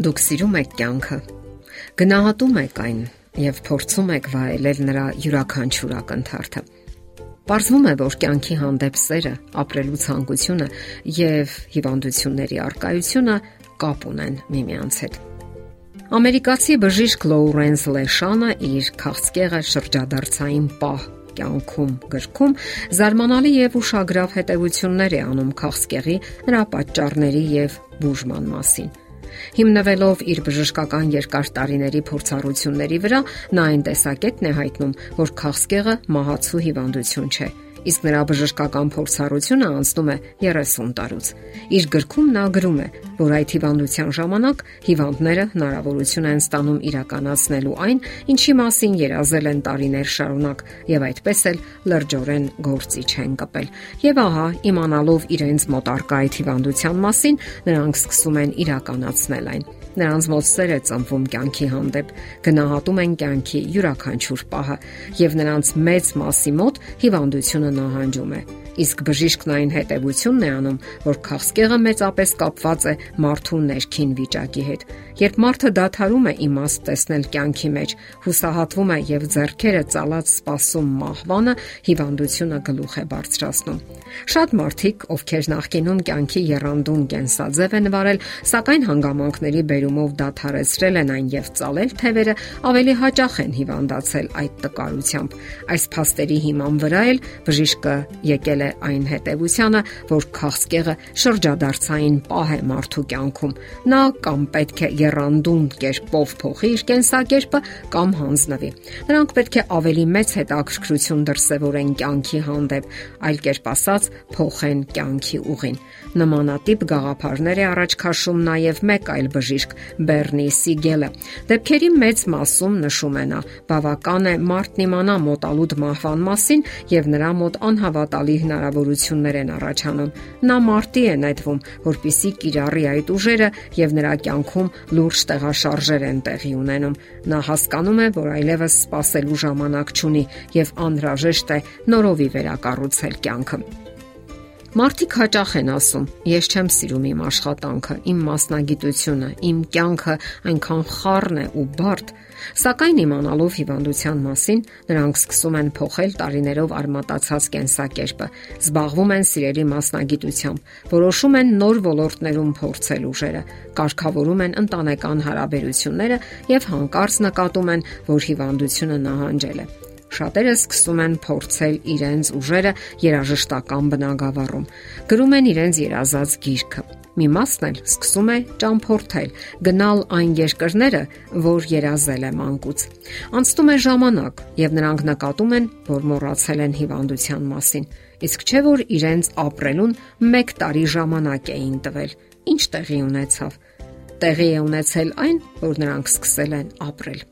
Դուք սիրում եք կյանքը, գնահատում եք այն եւ փորձում եք վայելել նրա յուրաքանչյուր ակնթարթը։ Պարզվում է, որ կյանքի հանդեպ սերը, ապրելու ցանկությունը եւ հիվանդությունների արկայությունը կապ ունեն միմյանց հետ։ Ամերիկացի բժիշկ Լոուրենս Լեշանը իր քաղցկեղը շրջադարձային պահ կյանքում գրքում զարմանալի եւ ուշագրավ հետևություններ է անում քաղցկեղի, նրա պատճառների եւ բուժման մասին։ Հիմնվելով իր բժշկական երկար տարիների փորձառությունների վրա, նա այն տեսակետն է հայտնում, որ քաղցկեղը մահացու հիվանդություն չէ, իսկ նրա բժշկական փորձառությունը անցնում է 30 տարուց։ Իր գրքում նա գրում է, որ այդ հիվանդության ժամանակ հիվանդները հնարավորություն են ստանում իրականացնելու այն, ինչի մասին երազել են տարիներ շարունակ եւ այդպես էլ լրջորեն գործի չեն կպել։ Եվ ահա, իմանալով իրենց մոտ արկա այդ հիվանդության մասին, նրանք սկսում են իրականացնել այն Նրանց մոտ սեր է ծնվում կյանքի հանդեպ, գնահատում են կյանքի յուրաքանչյուր պահը եւ նրանց մեծ մասի մոտ հիվանդությունը նահանջում է Իսկ բժիշկն այն հետևությունն է անում, որ քաղցկեղը մեծապես կապված է մարդու ներքին վիճակի հետ։ Երբ մարդը դադարում է իմաստ տեսնել կյանքի մեջ, հուսահատվում է եւ зерքերը ծալած սпасում մահվանը, հիվանդությունը գլուխ է բարձրացնում։ Շատ մարդիկ, ովքեր նախկինում կյանքի երանդուն կենսաձև են վարել, սակայն հանգամանքների բերումով դադարեցրել են այն եւ ծալել թևերը, ավելի հաճախ են հիվանդացել այդ տկարությամբ։ Այս փաստերի հիման վրա էլ բժիշկը եկել է այն հետևությանը, որ քաղցկեղը շրջադարձային պահ է մարդու կյանքում։ Նա կամ պետք է երանդուն կերպով փոխի իր կենսակերպը կամ հանձնվի։ Նրանք պետք է ավելի մեծ հետաքրքրություն դրսևորեն կյանքի հանդեպ, այլ կերպ ասած, փոխեն կյանքի ուղին։ Նմանատիպ գաղափարներ է առաջ քաշում նաև մեկ այլ բժիշկ՝ Բեռնի Սիգելը։ Դեպքերի մեծ մասում նշում է նա, բավական է մարդն իմանա մոտալուտ մահվան մասին եւ նրա մոտ անհավատալի հնարավորություններ են առաջանում։ Նա մարտի է նետվում, որpիսի կիրառի այդ ուժերը եւ նրա կյանքում լուրջ տեղաշարժեր են տեղի ունենում։ Նա հասկանում է, որ այլևս սпасելու ժամանակ չունի եւ անհրաժեշտ է նորովի վերակառուցել կյանքը։ Մարդիկ հաճախ են ասում. Ես չեմ սիրում իմ աշխատանքը, իմ մասնագիտությունը, իմ կյանքը այնքան խառն է ու բարդ, սակայն իմանալով հիվանդության մասին, նրանք սկսում են փոխել տարիներով արմատացած կենսակերպը, զբաղվում են սիրելի մասնագիտությամբ, որոշում են նոր ոլորտներում փորձել ուժերը, կարգավորում են ընտանեկան հարաբերությունները եւ հանկարծ նկատում են, որ հիվանդությունը նահանջել է։ Շատերը սկսում են փորձել իրենց ուժերը երաժշտական բնագավառում։ Գրում են իրենց երազած գիրքը։ Մի մասն էլ սկսում է ճամփորդել, գնալ այն երկրները, որ երազել է մանկուց։ Անցնում է ժամանակ, եւ նրանք նկատում են, որ մոռացել են հիվանդության մասին։ Իսկ չէ որ իրենց ապրելուն 1 տարի ժամանակ էին տվել։ Ինչ տեղի ունեցավ։ Տեղի է ունեցել այն, որ նրանք սկսել են ապրել։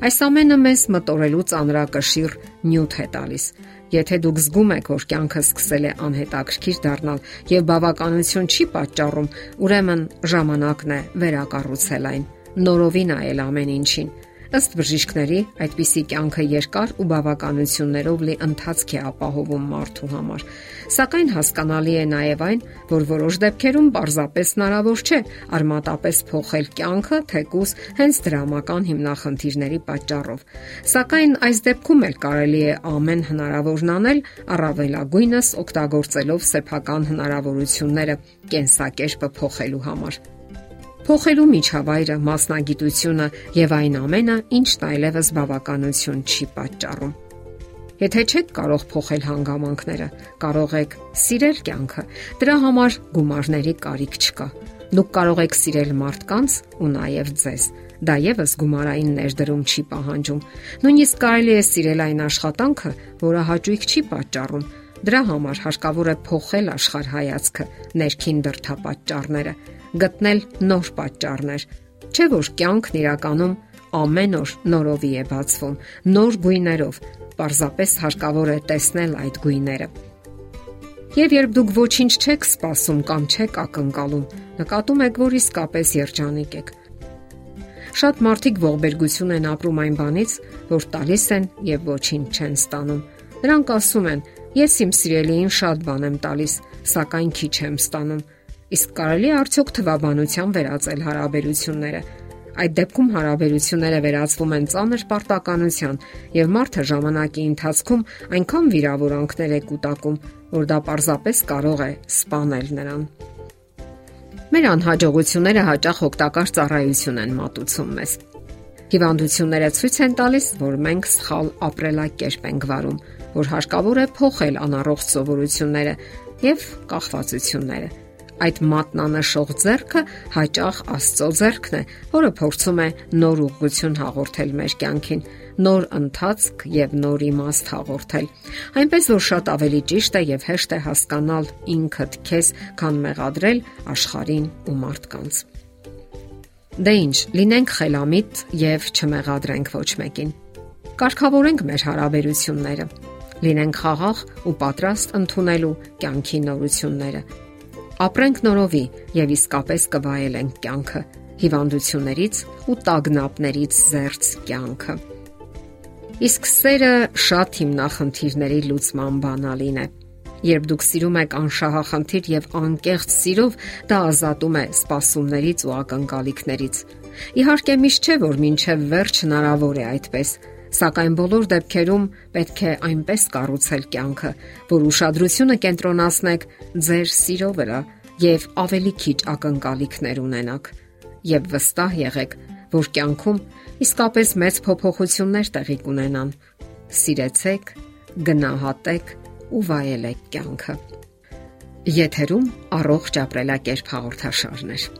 Այս ամենը մեզ մտորելու ծանրակշիռ նյութ է տալիս։ Եթե դուք զգում եք, որ կյանքը սկսել է անհետաքրքիր դառնալ եւ բավականություն չի պատճառում, ուրեմն ժամանակն է վերակառուցել այն, նորովին այլ ամեն ինչին Ըստ բժիշկների, այդպիսի կյանքը երկար ու բավականություններով լի ընթացք է ապահովում մարդու համար։ Սակայն հասկանալի է նաև այն, որ որոշ դեպքերում պարզապես հնարավոր չէ արմատապես փոխել կյանքը, թեկուս հենց դրամական հիմնախնդիրների պատճառով։ Սակայն այս դեպքում էլ կարելի է ամեն հնարավորն անել առավելագույնս օգտագործելով սեփական հնարավորությունները կենսակերպը փոխելու համար փոխելու միջավայրը, մասնագիտությունը եւ այն ամենը, ինչն այլևս բավականություն չի պատճառում։ Եթե չեք կարող փոխել հանգամանքները, կարող եք սիրել կյանքը։ Դրա համար գումարների կարիք չկա։ Դուք կարող եք սիրել մարդկանց ու նաև ձեզ։ Դա եւս գումարային ներդրում չի պահանջում։ Նույնիսկ կարելի է սիրել այն աշխատանքը, որը հաճույք չի պատճառում, Դրա համար հարկավոր է փոխել աշխարհայացքը, ներքին դրթապաճառները, գտնել նոր պատճառներ։ Չէ՞ որ կյանքն իրականում ամեն օր նորովի է բացվում, նոր գույներով։ Պարզապես հարկավոր է տեսնել այդ գույները։ Եվ երբ դուք ոչինչ չեք սпасում կամ չեք ակնկալում, նկատում եք, որ իսկապես երջանիկ եք։ Շատ մարդիկ ողբերգություն են ապրում այն բանից, որ տալիս են եւ ոչինչ չեն ստանում։ Նրանք ասում են. Ես իմ սիրելիին շատ բան եմ տալիս, սակայն քիչ եմ ստանում։ Իսկ կարելի է արդյոք թվաբանության վերածել հարաբերությունները։ Այդ դեպքում հարաբերությունները վերածվում են ծանր պարտականության, եւ մարդը ժամանակի ընթացքում այնքան վիրավորանքներ է կուտակում, որ դա պարզապես կարող է սպանել նրան։ Մեր անհաջողությունները հաճախ օգտակար ծառայություն են մատուցում մեզ։ Հիվանդությունները ցույց են տալիս, որ մենք սխալ ապրելակերպ ենք վարում, որ հարկավոր է փոխել անառողջ սովորությունները եւ կախվածությունները Այդ մատնանշող ձեռքը հաճախ Աստծո ձեռքն է, որը փորձում է նոր ուղղություն հաղորդել մեր կյանքին, նոր ընթացք եւ նոր իմաստ հաղորդել։ Այնպես որ շատ ավելի ճիշտ է եւ հեշտ է հասկանալ ինքդ քեզ, քան մեղադրել աշխարհին ու մարդկանց։ Դե ի՞նչ, լինենք խելամիտ եւ չմեղադրենք ոչ մեկին։ Կարգավորենք մեր հարաբերությունները։ Լինենք խաղաղ ու պատրաստ ընդունելու կյանքի նորությունները ապրենք նորովի եւ իսկապես կվայելենք կյանքը, հիվանդություններից ու տագնապներից զերծ կյանքը։ Իսկ սերը շատ հիմնախնդիրների լուծման բանալին է։ Երբ դուք սիրում եք անշահախնդիր եւ անկեղծ սիրով, դա ազատում է սпасումներից ու ակնկալիքներից։ Իհարկե միշտ չէ, որ ոչ մինչև վերջ հնարավոր է այդպես, Սակայն բոլոր դեպքերում պետք է այնպես կառուցել կյանքը, որ ուշադրությունը կենտրոնացնեք ձեր սիրո վրա եւ ավելի քիչ ակնկալիքներ ունենաք եւ վստահ եղեք, որ կյանքում իսկապես մեծ փոփոխություններ տեղի կունենան։ Սիրեցեք, գնահատեք ու վայելեք կյանքը։ Եթերում առողջ ապրելակերպ հաղորդաշարն է։